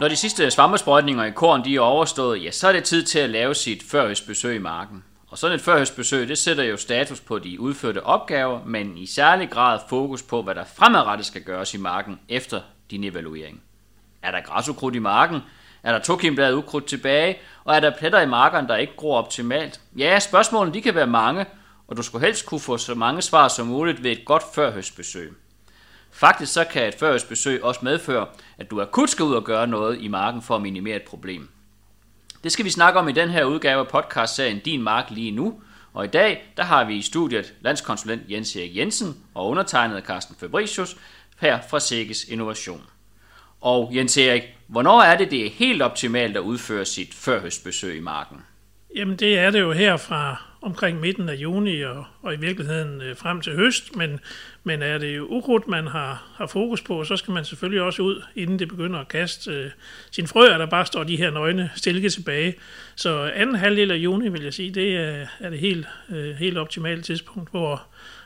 Når de sidste svampesprøjtninger i korn de er overstået, ja, så er det tid til at lave sit førhøstbesøg i marken. Og sådan et førhøstbesøg, det sætter jo status på de udførte opgaver, men i særlig grad fokus på, hvad der fremadrettet skal gøres i marken efter din evaluering. Er der græsukrudt i marken? Er der tokimbladet ukrudt tilbage? Og er der pletter i marken, der ikke gror optimalt? Ja, spørgsmålene de kan være mange, og du skulle helst kunne få så mange svar som muligt ved et godt førhøstbesøg. Faktisk så kan et førhøstbesøg også medføre, at du akut skal ud og gøre noget i marken for at minimere et problem. Det skal vi snakke om i den her udgave af podcastserien Din Mark lige nu. Og i dag, der har vi i studiet landskonsulent Jens Erik Jensen og undertegnet Carsten Fabricius her fra Sækkes Innovation. Og Jens Erik, hvornår er det, det er helt optimalt at udføre sit førhøstbesøg i marken? Jamen det er det jo her fra omkring midten af juni og, og i virkeligheden øh, frem til høst, men, men er det jo ukrudt, man har, har fokus på, så skal man selvfølgelig også ud, inden det begynder at kaste øh, sin frø, der bare står de her nøgne stilke tilbage. Så anden halvdel af juni, vil jeg sige, det er, er det helt, øh, helt optimale tidspunkt, hvor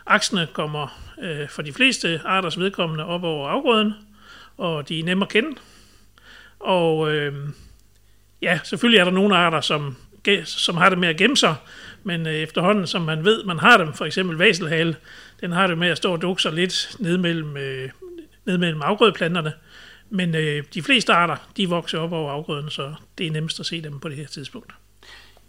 aksene kommer øh, for de fleste arters vedkommende op over afgrøden, og de er nemme at kende. Og øh, ja, selvfølgelig er der nogle arter, som, som har det med at gemme sig, men øh, efterhånden, som man ved, man har dem, for eksempel vaselhale, den har det med at stå og dukke sig lidt ned mellem, øh, ned mellem afgrødeplanterne. Men øh, de fleste arter, de vokser op over afgrøden, så det er nemmest at se dem på det her tidspunkt.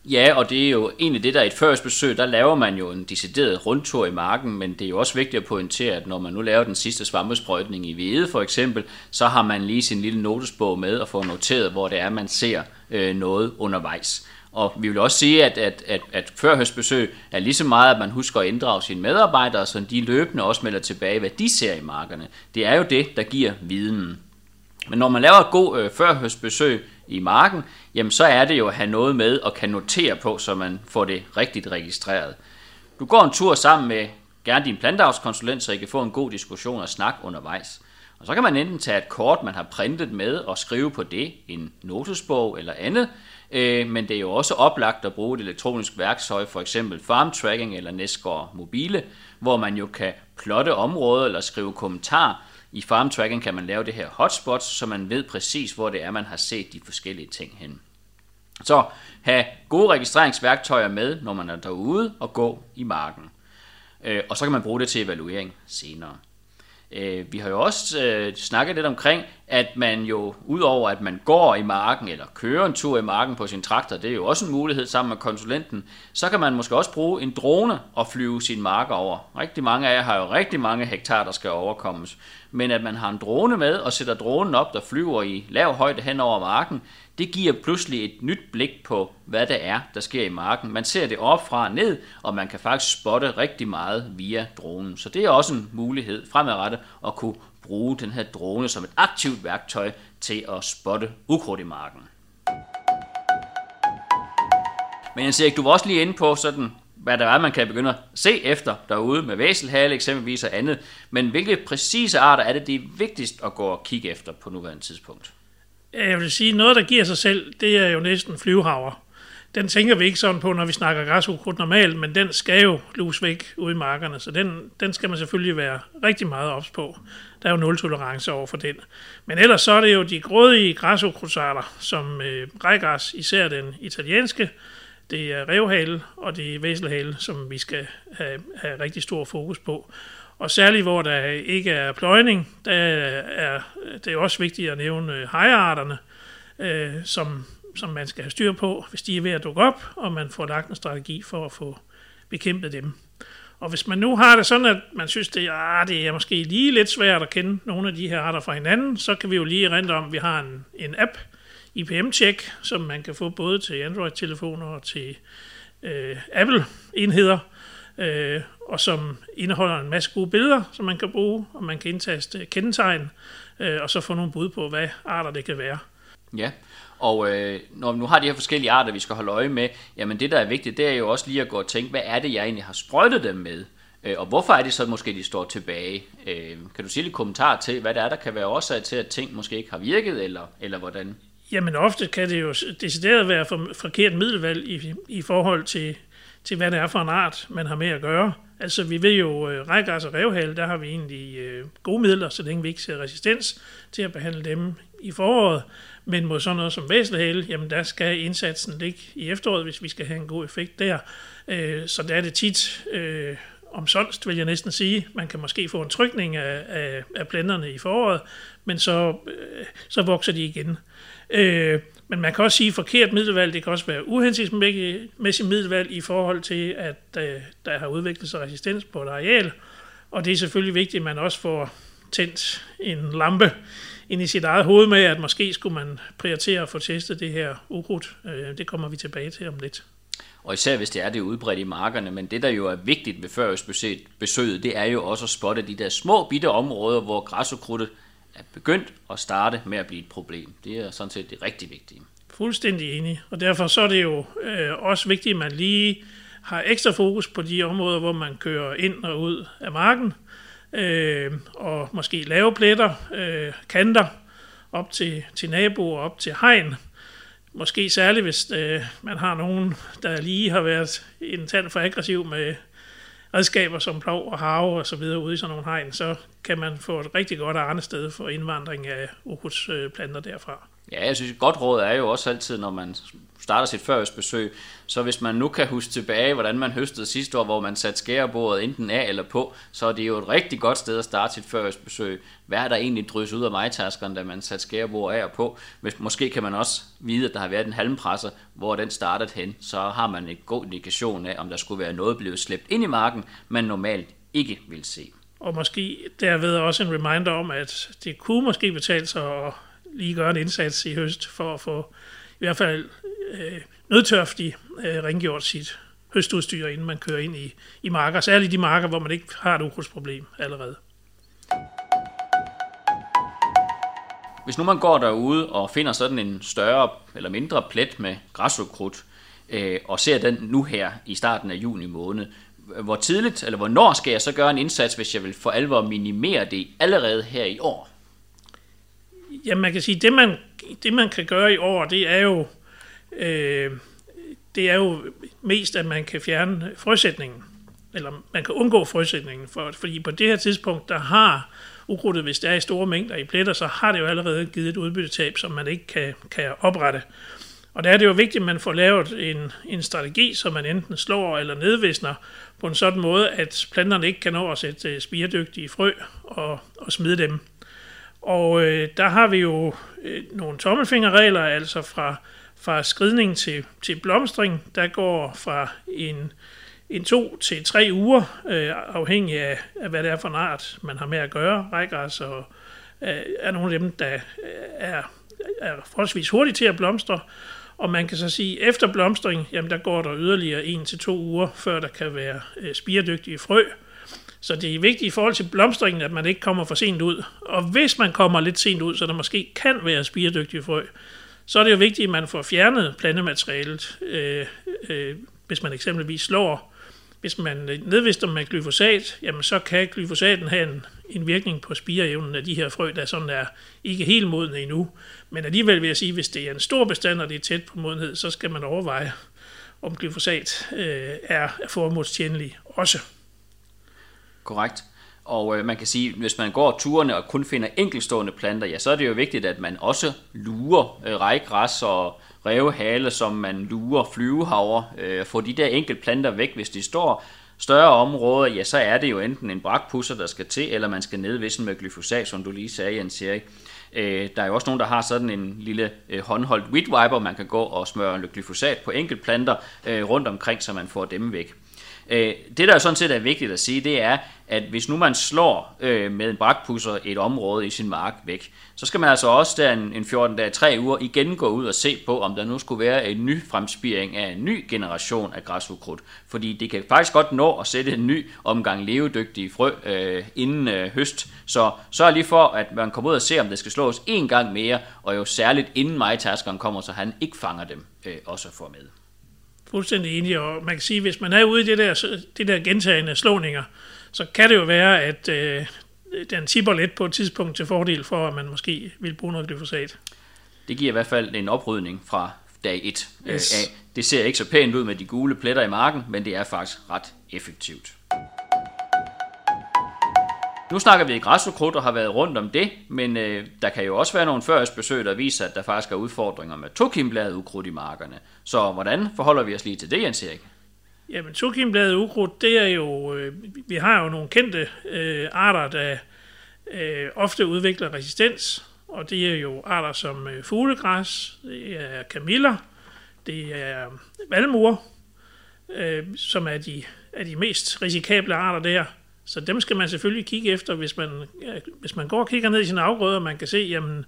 Ja, og det er jo egentlig det, der i et førstbesøg, der laver man jo en decideret rundtur i marken, men det er jo også vigtigt at pointere, at når man nu laver den sidste svampesprøjtning i hvede for eksempel, så har man lige sin lille notesbog med og få noteret, hvor det er, man ser øh, noget undervejs. Og vi vil også sige, at, at, at, at førhøstbesøg er lige så meget, at man husker at inddrage sine medarbejdere, så de løbende også melder tilbage, hvad de ser i markerne. Det er jo det, der giver viden. Men når man laver et god øh, førhøstbesøg i marken, jamen så er det jo at have noget med og kan notere på, så man får det rigtigt registreret. Du går en tur sammen med gerne din planteavskonsulent, så I kan få en god diskussion og snak undervejs. Og så kan man enten tage et kort, man har printet med, og skrive på det, en notesbog eller andet, øh, men det er jo også oplagt at bruge et elektronisk værktøj, for eksempel farm tracking eller Nescore Mobile, hvor man jo kan plotte områder eller skrive kommentarer. I farm tracking kan man lave det her hotspots, så man ved præcis, hvor det er, man har set de forskellige ting hen. Så have gode registreringsværktøjer med, når man er derude og gå i marken. Øh, og så kan man bruge det til evaluering senere. Øh, vi har jo også øh, snakket lidt omkring, at man jo, udover at man går i marken, eller kører en tur i marken på sin traktor, det er jo også en mulighed sammen med konsulenten, så kan man måske også bruge en drone og flyve sin mark over. Rigtig mange af jer har jo rigtig mange hektar, der skal overkommes. Men at man har en drone med og sætter dronen op, der flyver i lav højde hen over marken, det giver pludselig et nyt blik på, hvad det er, der sker i marken. Man ser det op fra og ned, og man kan faktisk spotte rigtig meget via dronen. Så det er også en mulighed fremadrettet at kunne bruge den her drone som et aktivt værktøj til at spotte ukrudt i marken. Men jeg ser, du var også lige inde på sådan, hvad der er, man kan begynde at se efter derude med væselhale eksempelvis og andet. Men hvilke præcise arter er det, det er vigtigst at gå og kigge efter på nuværende tidspunkt? Øh, jeg vil sige, noget, der giver sig selv, det er jo næsten flyvehaver. Den tænker vi ikke sådan på, når vi snakker græsukrudt normalt, men den skal jo lus væk ude i markerne, så den, den skal man selvfølgelig være rigtig meget ops på. Der er jo nul tolerance over for den. Men ellers så er det jo de grådige græsukrudtsarter, som øh, rejgræs, især den italienske, det er revhale og det er væselhale, som vi skal have, have rigtig stor fokus på. Og særligt hvor der ikke er pløjning, der er det er også vigtigt at nævne øh, hejarterne, øh, som, som man skal have styr på, hvis de er ved at dukke op, og man får lagt en strategi for at få bekæmpet dem. Og hvis man nu har det sådan, at man synes, det ah, det er måske lige lidt svært at kende nogle af de her arter fra hinanden, så kan vi jo lige rente om, at vi har en, en app, IPM-check, som man kan få både til Android-telefoner og til øh, Apple-enheder, øh, og som indeholder en masse gode billeder, som man kan bruge, og man kan indtaste kendetegn, øh, og så få nogle bud på, hvad arter det kan være. Ja, og øh, når vi nu har de her forskellige arter, vi skal holde øje med, jamen det, der er vigtigt, det er jo også lige at gå og tænke, hvad er det, jeg egentlig har sprøjtet dem med? Øh, og hvorfor er det så måske, de står tilbage? Øh, kan du sige lidt kommentar til, hvad det er, der kan være årsag til, at ting måske ikke har virket, eller, eller hvordan? Jamen ofte kan det jo decideret være for, forkert middelvalg i, i forhold til, til, hvad det er for en art, man har med at gøre. Altså, vi ved jo, øh, rækgræs og revhale, der har vi egentlig øh, gode midler, så længe vi ikke ser resistens til at behandle dem i foråret. Men mod sådan noget som væselhale, jamen der skal indsatsen ligge i efteråret, hvis vi skal have en god effekt der. Øh, så der er det tit øh, omsonst, vil jeg næsten sige. Man kan måske få en trykning af, af, af planterne i foråret, men så, øh, så vokser de igen. Øh, men man kan også sige, at forkert middelvalg, det kan også være uhensigtsmæssigt middelvalg i forhold til, at øh, der har udviklet sig resistens på et areal. Og det er selvfølgelig vigtigt, at man også får tændt en lampe ind i sit eget hoved med, at måske skulle man prioritere at få testet det her ukrudt. Øh, det kommer vi tilbage til om lidt. Og især hvis det er det udbredt i markerne, men det der jo er vigtigt ved førjøsbesøget, det er jo også at spotte de der små bitte områder, hvor græsukrudtet er begyndt at starte med at blive et problem. Det er sådan set det rigtig vigtige. Fuldstændig enig, og derfor så er det jo øh, også vigtigt, at man lige har ekstra fokus på de områder, hvor man kører ind og ud af marken, øh, og måske lave pletter, øh, kanter, op til, til naboer, op til hegn. Måske særligt, hvis øh, man har nogen, der lige har været en tand for aggressiv med redskaber som plov og have og så videre ude i sådan nogle hegn, så kan man få et rigtig godt andet sted for indvandring af ukrudtsplanter øh, derfra. Ja, jeg synes, et godt råd er jo også altid, når man starter sit førjøsbesøg, så hvis man nu kan huske tilbage, hvordan man høstede sidste år, hvor man satte skærebordet enten af eller på, så er det jo et rigtig godt sted at starte sit førjøsbesøg. Hvad er der egentlig drysset ud af majtaskeren, da man satte skærebordet af og på? Hvis, Måske kan man også vide, at der har været en halmpresser, hvor den startede hen, så har man en god indikation af, om der skulle være noget blevet slæbt ind i marken, man normalt ikke vil se. Og måske derved også en reminder om, at det kunne måske betale sig at lige gøre en indsats i høst for at få i hvert fald øh, nødtørftigt øh, rengjort sit høstudstyr, inden man kører ind i, i marker. Særligt de marker, hvor man ikke har et ukrudtsproblem allerede. Hvis nu man går derude og finder sådan en større eller mindre plet med græsukrudt, øh, og ser den nu her i starten af juni måned, hvor tidligt eller hvornår skal jeg så gøre en indsats, hvis jeg vil for alvor minimere det allerede her i år? Ja, man kan sige, det man, det man kan gøre i år, det er jo, øh, det er jo mest, at man kan fjerne frøsætningen, eller man kan undgå frøsætningen, for, fordi på det her tidspunkt, der har ukrudtet, hvis der er i store mængder i pletter, så har det jo allerede givet et udbyttetab, som man ikke kan, kan oprette. Og der er det jo vigtigt, at man får lavet en, en strategi, så man enten slår eller nedvisner på en sådan måde, at planterne ikke kan nå at sætte øh, spiredygtige frø og, og smide dem. Og øh, der har vi jo øh, nogle tommelfingerregler, altså fra, fra skridning til, til blomstring, der går fra en, en to til tre uger, øh, afhængig af, af, hvad det er for en art, man har med at gøre. Rejgræs og, øh, er nogle af dem, der øh, er, er forholdsvis hurtigt til at blomstre, og man kan så sige, at efter blomstring, jamen der går der yderligere en til to uger, før der kan være øh, spiredygtige frø. Så det er vigtigt i forhold til blomstringen, at man ikke kommer for sent ud. Og hvis man kommer lidt sent ud, så der måske kan være spiredygtige frø, så er det jo vigtigt, at man får fjernet plantematerialet, øh, øh, hvis man eksempelvis slår. Hvis man nedvister med glyfosat, jamen så kan glyfosaten have en, en virkning på spireevnen af de her frø, der sådan er ikke helt modne endnu. Men alligevel vil jeg sige, hvis det er en stor bestand, og det er tæt på modenhed, så skal man overveje, om glyfosat øh, er formålstjenlig også. Korrekt. Og øh, man kan sige, hvis man går turene og kun finder enkelstående planter, ja, så er det jo vigtigt, at man også lurer øh, rejgræs og revhale, som man lurer flyvehaver. Øh, få de der enkelte planter væk, hvis de står større områder, ja, så er det jo enten en brakpusser, der skal til, eller man skal nedvisse med glyfosat, som du lige sagde, Jens Erik. Øh, der er jo også nogen, der har sådan en lille øh, håndholdt weed wiper, man kan gå og smøre glyfosat på enkeltplanter øh, rundt omkring, så man får dem væk. Øh, det, der jo sådan set er vigtigt at sige, det er, at hvis nu man slår øh, med en brakpusser et område i sin mark væk, så skal man altså også der en, en 14 dage, 3 uger igen gå ud og se på, om der nu skulle være en ny fremspiring af en ny generation af græsukrudt. Fordi det kan faktisk godt nå at sætte en ny omgang levedygtige frø øh, inden øh, høst. Så sørg lige for, at man kommer ud og ser, om det skal slås en gang mere, og jo særligt inden majtaskeren kommer, så han ikke fanger dem øh, også for med. Fuldstændig enig, og man kan sige, at hvis man er ude i det der, det der gentagende slåninger, så kan det jo være, at øh, den tipper lidt på et tidspunkt til fordel for, at man måske vil bruge noget glyfosat. Det giver i hvert fald en oprydning fra dag 1 øh, yes. af. Det ser ikke så pænt ud med de gule pletter i marken, men det er faktisk ret effektivt. Nu snakker vi i græsukrudt og har været rundt om det, men øh, der kan jo også være nogle førhøstbesøg, der viser, at der faktisk er udfordringer med tokimbladet ukrudt i markerne. Så hvordan forholder vi os lige til det, Jens Erik? Jamen, tokimbladet ukrudt, det er jo, øh, vi har jo nogle kendte øh, arter, der øh, ofte udvikler resistens, og det er jo arter som øh, fuglegræs, det er kamiller, det er valmuer, øh, som er de, er de mest risikable arter der. Så dem skal man selvfølgelig kigge efter, hvis man, ja, hvis man går og kigger ned i sine afgrøder, man kan se, jamen,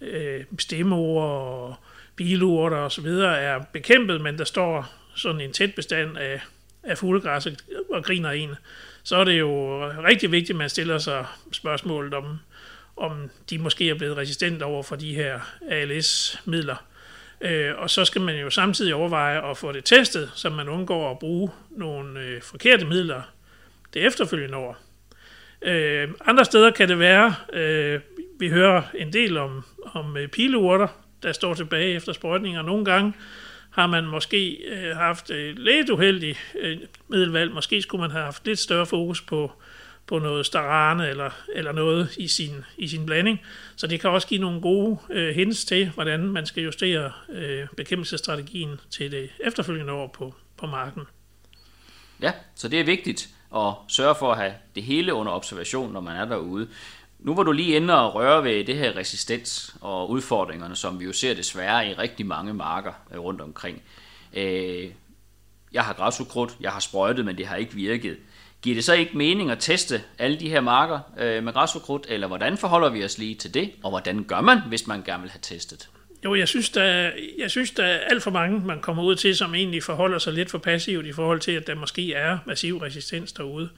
øh, stemmer og bilurter og så videre er bekæmpet, men der står sådan en tæt bestand af, af fuglegræs og griner en, så er det jo rigtig vigtigt, at man stiller sig spørgsmålet om, om de måske er blevet resistente over for de her ALS-midler. Øh, og så skal man jo samtidig overveje at få det testet, så man undgår at bruge nogle øh, forkerte midler det efterfølgende år. Øh, andre steder kan det være, øh, vi hører en del om, om øh, pileurter, der står tilbage efter sprøjtninger. Nogle gange har man måske øh, haft øh, lidt uheldig øh, middelvalg. Måske skulle man have haft lidt større fokus på, på noget starane eller, eller noget i sin, i sin blanding. Så det kan også give nogle gode øh, hints til, hvordan man skal justere øh, bekæmpelsesstrategien til det efterfølgende år på, på marken. Ja, så det er vigtigt og sørge for at have det hele under observation, når man er derude. Nu var du lige inde og røre ved det her resistens og udfordringerne, som vi jo ser desværre i rigtig mange marker øh, rundt omkring. Øh, jeg har græsukrudt, jeg har sprøjtet, men det har ikke virket. Giver det så ikke mening at teste alle de her marker øh, med græsukrudt, eller hvordan forholder vi os lige til det, og hvordan gør man, hvis man gerne vil have testet? Jo, jeg synes, der, jeg synes, der er alt for mange, man kommer ud til, som egentlig forholder sig lidt for passivt i forhold til, at der måske er massiv resistens derude.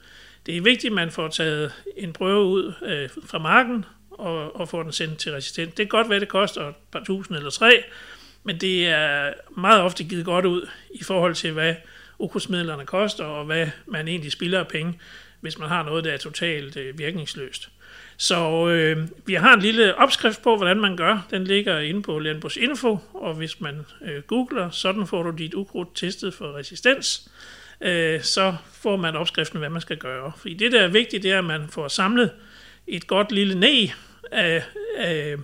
Det er vigtigt, at man får taget en prøve ud øh, fra marken og, og får den sendt til resistent. Det kan godt være, det koster et par tusind eller tre, men det er meget ofte givet godt ud i forhold til, hvad ukrudtsmidlerne koster, og hvad man egentlig spilder af penge, hvis man har noget, der er totalt øh, virkningsløst. Så øh, vi har en lille opskrift på, hvordan man gør. Den ligger inde på Info, og hvis man øh, googler, sådan får du dit ukrudt testet for resistens, øh, så får man opskriften, hvad man skal gøre. Fordi det, der er vigtigt, det er, at man får samlet et godt lille næ af, af,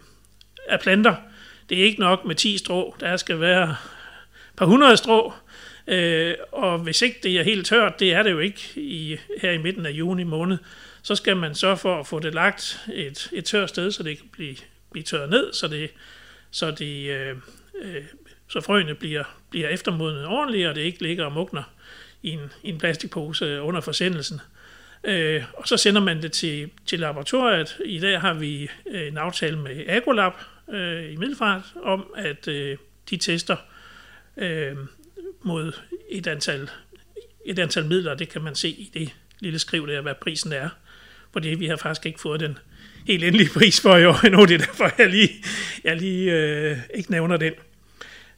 af planter. Det er ikke nok med 10 strå. Der skal være et par hundrede strå, Øh, og hvis ikke det er helt tørt, det er det jo ikke i, her i midten af juni måned, så skal man sørge for at få det lagt et, et tørt sted, så det kan blive, blive tørret ned, så det, så det øh, øh, så frøene bliver, bliver eftermodnet ordentligt, og det ikke ligger og mugner i en, i en plastikpose under forsendelsen. Øh, og så sender man det til, til laboratoriet. I dag har vi øh, en aftale med Agrolab øh, i Middelfart om, at øh, de tester øh, mod et antal, et antal midler, det kan man se i det lille skriv der, hvad prisen er. For det, vi har faktisk ikke fået den helt endelige pris for i år endnu, det er derfor, jeg lige, jeg lige øh, ikke nævner den.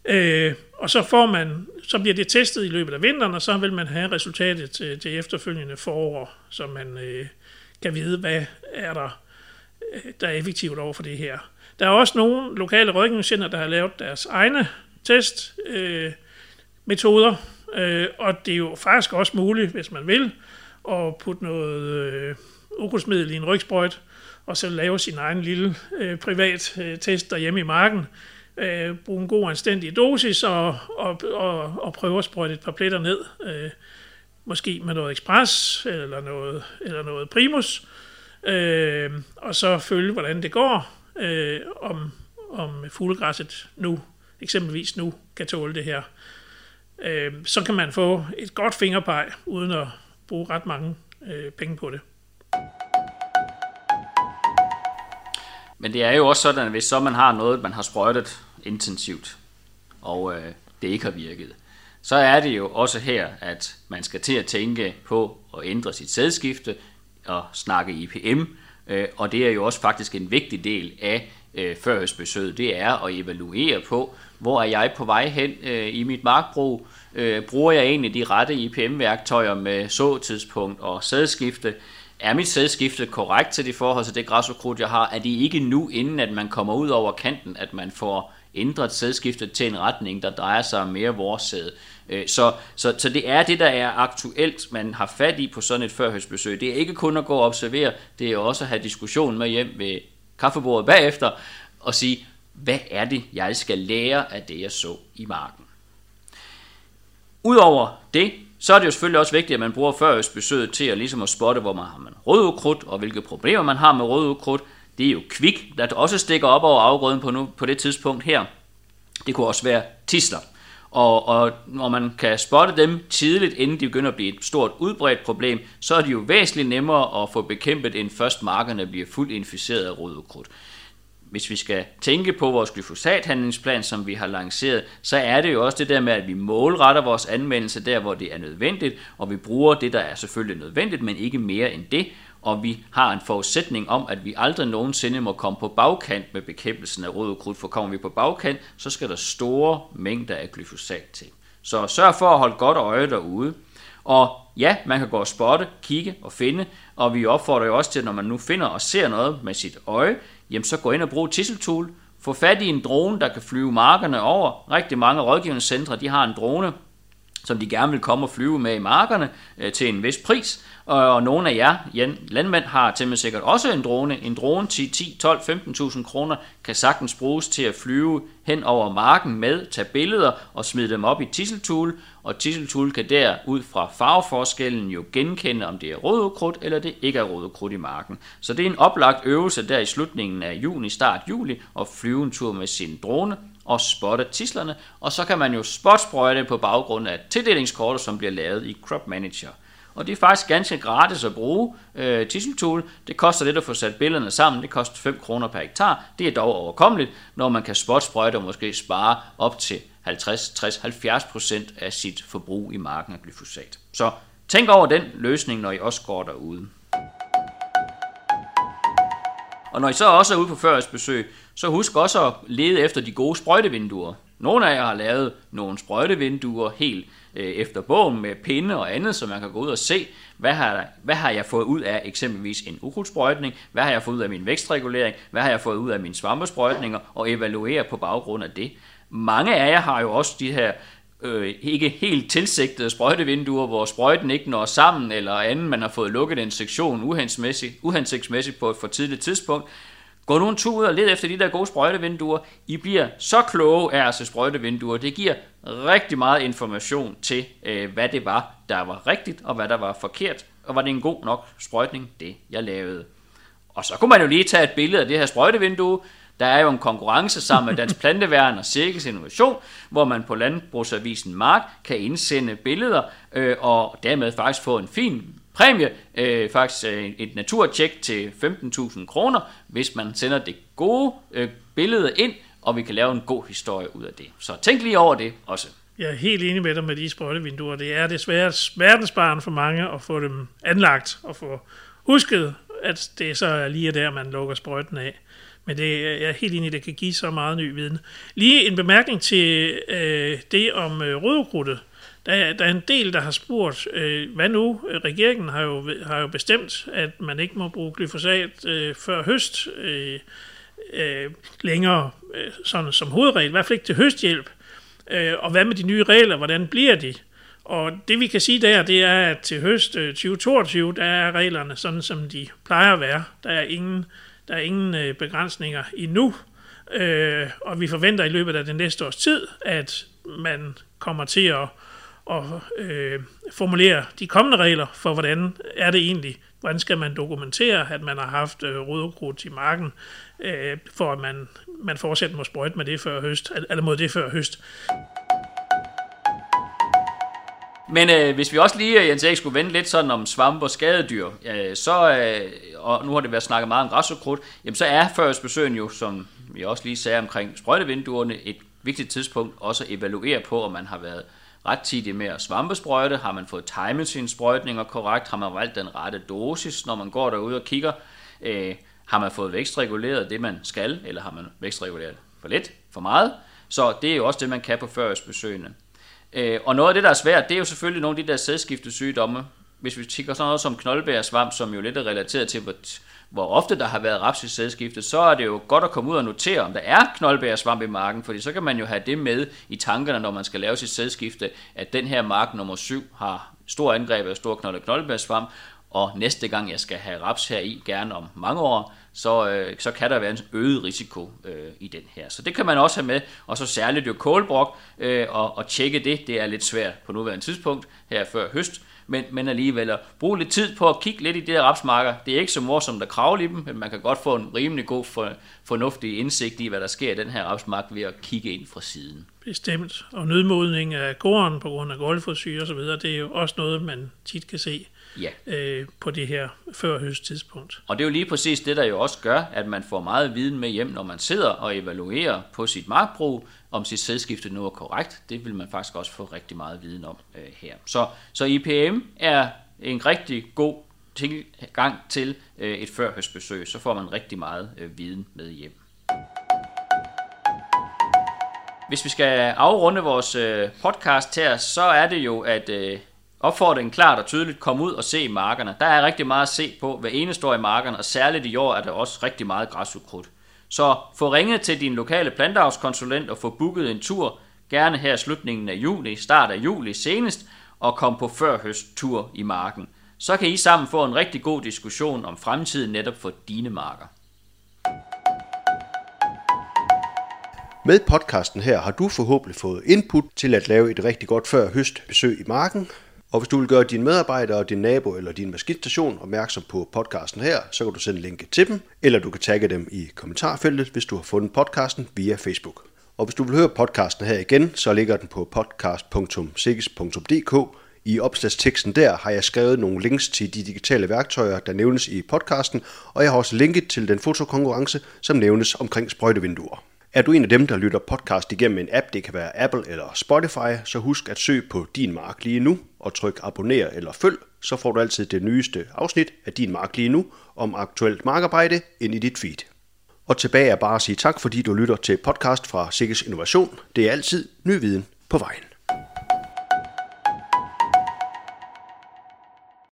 Øh, og så får man, så bliver det testet i løbet af vinteren, og så vil man have resultatet til, til efterfølgende forår, så man øh, kan vide, hvad er der, øh, der er effektivt over for det her. Der er også nogle lokale rådgivningscenter, der har lavet deres egne test, øh, metoder, øh, og det er jo faktisk også muligt, hvis man vil, og putte noget øh, ukrudtsmiddel i en rygsprøjt, og så lave sin egen lille øh, privat øh, test derhjemme i marken, øh, bruge en god anstændig dosis og, og, og, og prøve at sprøjte et par pletter ned, øh, måske med noget ekspres eller noget, eller noget primus, øh, og så følge, hvordan det går, øh, om, om fuglegræsset nu, eksempelvis nu, kan tåle det her. Øh, så kan man få et godt fingerpeg, uden at bruge ret mange øh, penge på det. Men det er jo også sådan, at hvis så man har noget, man har sprøjtet intensivt, og øh, det ikke har virket, så er det jo også her, at man skal til at tænke på at ændre sit sædskifte og snakke IPM, øh, og det er jo også faktisk en vigtig del af øh, førhøstbesøget, det er at evaluere på, hvor er jeg på vej hen øh, i mit markbrug, øh, bruger jeg egentlig de rette IPM-værktøjer med såtidspunkt og sædskifte, er mit sædskifte korrekt til det forhold til det græsokrudt, jeg har? Er det ikke nu, inden at man kommer ud over kanten, at man får ændret sædskiftet til en retning, der drejer sig mere vores sæd? Øh, så, så, så det er det, der er aktuelt, man har fat i på sådan et førhøjsbesøg. Det er ikke kun at gå og observere, det er også at have diskussion med hjem ved kaffebordet bagefter og sige, hvad er det, jeg skal lære af det, jeg så i marken? Udover det, så er det jo selvfølgelig også vigtigt, at man bruger førøstbesøget til at, ligesom at spotte, hvor man har man rødukrudt, og hvilke problemer man har med rødukrudt. Det er jo kvik, der også stikker op over afgrøden på, nu, på det tidspunkt her. Det kunne også være tisler. Og, og når man kan spotte dem tidligt, inden de begynder at blive et stort udbredt problem, så er det jo væsentligt nemmere at få bekæmpet, end først markerne bliver fuldt inficeret af rødukrudt hvis vi skal tænke på vores glyfosathandlingsplan, som vi har lanceret, så er det jo også det der med, at vi målretter vores anvendelse der, hvor det er nødvendigt, og vi bruger det, der er selvfølgelig nødvendigt, men ikke mere end det, og vi har en forudsætning om, at vi aldrig nogensinde må komme på bagkant med bekæmpelsen af rød krudt, for kommer vi på bagkant, så skal der store mængder af glyfosat til. Så sørg for at holde godt øje derude. Og ja, man kan gå og spotte, kigge og finde, og vi opfordrer jo også til, at når man nu finder og ser noget med sit øje, jamen så gå ind og brug Tisseltool. Få fat i en drone, der kan flyve markerne over. Rigtig mange rådgivningscentre, de har en drone, som de gerne vil komme og flyve med i markerne øh, til en vis pris. Og, og nogle af jer Jan, landmænd har til sikkert også en drone. En drone til 10, 12, 15.000 kroner kan sagtens bruges til at flyve hen over marken med, tage billeder og smide dem op i Tisseltool. Og Tisseltool kan der ud fra farveforskellen jo genkende, om det er rødukrudt eller det ikke er rødukrudt i marken. Så det er en oplagt øvelse der i slutningen af juni, start juli, at flyve en tur med sin drone og spotte tislerne, og så kan man jo spotsprøjte på baggrund af tildelingskortet, som bliver lavet i Crop Manager. Og det er faktisk ganske gratis at bruge øh, Tisseltool. Det koster lidt at få sat billederne sammen. Det koster 5 kroner per hektar. Det er dog overkommeligt, når man kan spotsprøjte og måske spare op til 50, 60, 70 procent af sit forbrug i marken af glyfosat. Så tænk over den løsning, når I også går derude. Og når I så også er ude på førjørsbesøg, så husk også at lede efter de gode sprøjtevinduer. Nogle af jer har lavet nogle sprøjtevinduer helt øh, efter bogen med pinde og andet, så man kan gå ud og se, hvad har, hvad har jeg fået ud af eksempelvis en ukrudtsprøjtning, hvad har jeg fået ud af min vækstregulering, hvad har jeg fået ud af mine svampesprøjtninger, og evaluere på baggrund af det. Mange af jer har jo også de her øh, ikke helt tilsigtede sprøjtevinduer, hvor sprøjten ikke når sammen, eller anden, man har fået lukket en sektion uhensigtsmæssigt, uhensigtsmæssigt på et for tidligt tidspunkt. Gå nu en tur ud og led efter de der gode sprøjtevinduer. I bliver så kloge af at se sprøjtevinduer. Det giver rigtig meget information til, øh, hvad det var, der var rigtigt, og hvad der var forkert. Og var det en god nok sprøjtning, det jeg lavede. Og så kunne man jo lige tage et billede af det her sprøjtevindue, der er jo en konkurrence sammen med Dansk Planteværn og Cirkes Innovation, hvor man på Landbrugsavisen Mark kan indsende billeder øh, og dermed faktisk få en fin præmie, øh, faktisk øh, et naturtjek til 15.000 kroner, hvis man sender det gode øh, billede ind, og vi kan lave en god historie ud af det. Så tænk lige over det også. Jeg er helt enig med dig med de sprøjtevinduer. Det er desværre verdensbarn for mange at få dem anlagt og få husket, at det så er lige der, man lukker sprøjten af. Men det, øh, jeg er helt enig, at det kan give så meget ny viden. Lige en bemærkning til øh, det om øh, rødkrudtet. Der, der er en del, der har spurgt, øh, hvad nu? Regeringen har jo, har jo bestemt, at man ikke må bruge glyfosat øh, før høst øh, øh, længere øh, sådan som hovedregel, i hvert fald ikke til høsthjælp. Øh, og hvad med de nye regler? Hvordan bliver de? Og det vi kan sige der, det er, at til høst øh, 2022, der er reglerne sådan, som de plejer at være. Der er ingen, der er ingen øh, begrænsninger endnu, øh, og vi forventer i løbet af det næste års tid, at man kommer til at, at øh, formulere de kommende regler for, hvordan er det egentlig, hvordan skal man dokumentere, at man har haft øh, rødekrudt i marken, øh, for at man, man fortsat må sprøjte med det før høst, eller mod det før høst. Men øh, hvis vi også lige, øh, Jens Erik, skulle vende lidt sådan om svampe og skadedyr, øh, så, øh, og nu har det været snakket meget om græsokrut, jamen så er førstbesøgen jo, som vi også lige sagde omkring sprøjtevinduerne, et vigtigt tidspunkt også at evaluere på, om man har været øh, tidigt med at svampesprøjte, har man fået timet sine sprøjtninger korrekt, har man valgt den rette dosis, når man går derude og kigger, øh, har man fået vækstreguleret det, man skal, eller har man vækstreguleret for lidt, for meget, så det er jo også det, man kan på førstbesøgene. Øh, og noget af det, der er svært, det er jo selvfølgelig nogle af de der sædskiftesygdomme, hvis vi kigger sådan noget som knoldbærsvamp, som jo lidt er relateret til, hvor, ofte der har været raps sædskifte, så er det jo godt at komme ud og notere, om der er knoldbærsvamp i marken, fordi så kan man jo have det med i tankerne, når man skal lave sit sædskifte, at den her mark nummer 7 har stor angreb af stor knold- knoldbærsvamp, og næste gang jeg skal have raps her i, gerne om mange år, så, øh, så kan der være en øget risiko øh, i den her. Så det kan man også have med, og så særligt jo kålbrok, øh, og, og tjekke det, det er lidt svært på nuværende tidspunkt, her før høst, men, men alligevel at bruge lidt tid på at kigge lidt i de der rapsmarker. Det er ikke så morsomt at kravle i dem, men man kan godt få en rimelig god for, fornuftig indsigt i, hvad der sker i den her rapsmark ved at kigge ind fra siden. Bestemt. Og nødmodning af gården på grund af golfforsyre osv., det er jo også noget, man tit kan se Ja. øh, på det her før høsttidspunkt. Og det er jo lige præcis det, der jo også gør, at man får meget viden med hjem, når man sidder og evaluerer på sit markbrug, om sit sædskifte nu er korrekt. Det vil man faktisk også få rigtig meget viden om øh, her. Så, så IPM er en rigtig god tilgang til øh, et førhøstbesøg. Så får man rigtig meget øh, viden med hjem. Hvis vi skal afrunde vores øh, podcast her, så er det jo, at øh, opfordringen klart og tydeligt komme ud og se markerne. Der er rigtig meget at se på, hvad eneste står i markerne, og særligt i år er der også rigtig meget græsukrudt. Så få ringet til din lokale planteavskonsulent og få booket en tur, gerne her i slutningen af juli, start af juli senest, og kom på førhøsttur i marken. Så kan I sammen få en rigtig god diskussion om fremtiden netop for dine marker. Med podcasten her har du forhåbentlig fået input til at lave et rigtig godt førhøstbesøg i marken. Og hvis du vil gøre dine medarbejdere, din nabo eller din maskinstation opmærksom på podcasten her, så kan du sende linket til dem, eller du kan tagge dem i kommentarfeltet, hvis du har fundet podcasten via Facebook. Og hvis du vil høre podcasten her igen, så ligger den på podcast.sikkes.dk. I opslagsteksten der har jeg skrevet nogle links til de digitale værktøjer, der nævnes i podcasten, og jeg har også linket til den fotokonkurrence, som nævnes omkring sprøjtevinduer. Er du en af dem, der lytter podcast igennem en app, det kan være Apple eller Spotify, så husk at søge på Din Mark lige nu og tryk abonner eller følg, så får du altid det nyeste afsnit af Din Mark lige nu om aktuelt markarbejde ind i dit feed. Og tilbage er bare at sige tak, fordi du lytter til podcast fra Sikkes Innovation. Det er altid ny viden på vejen.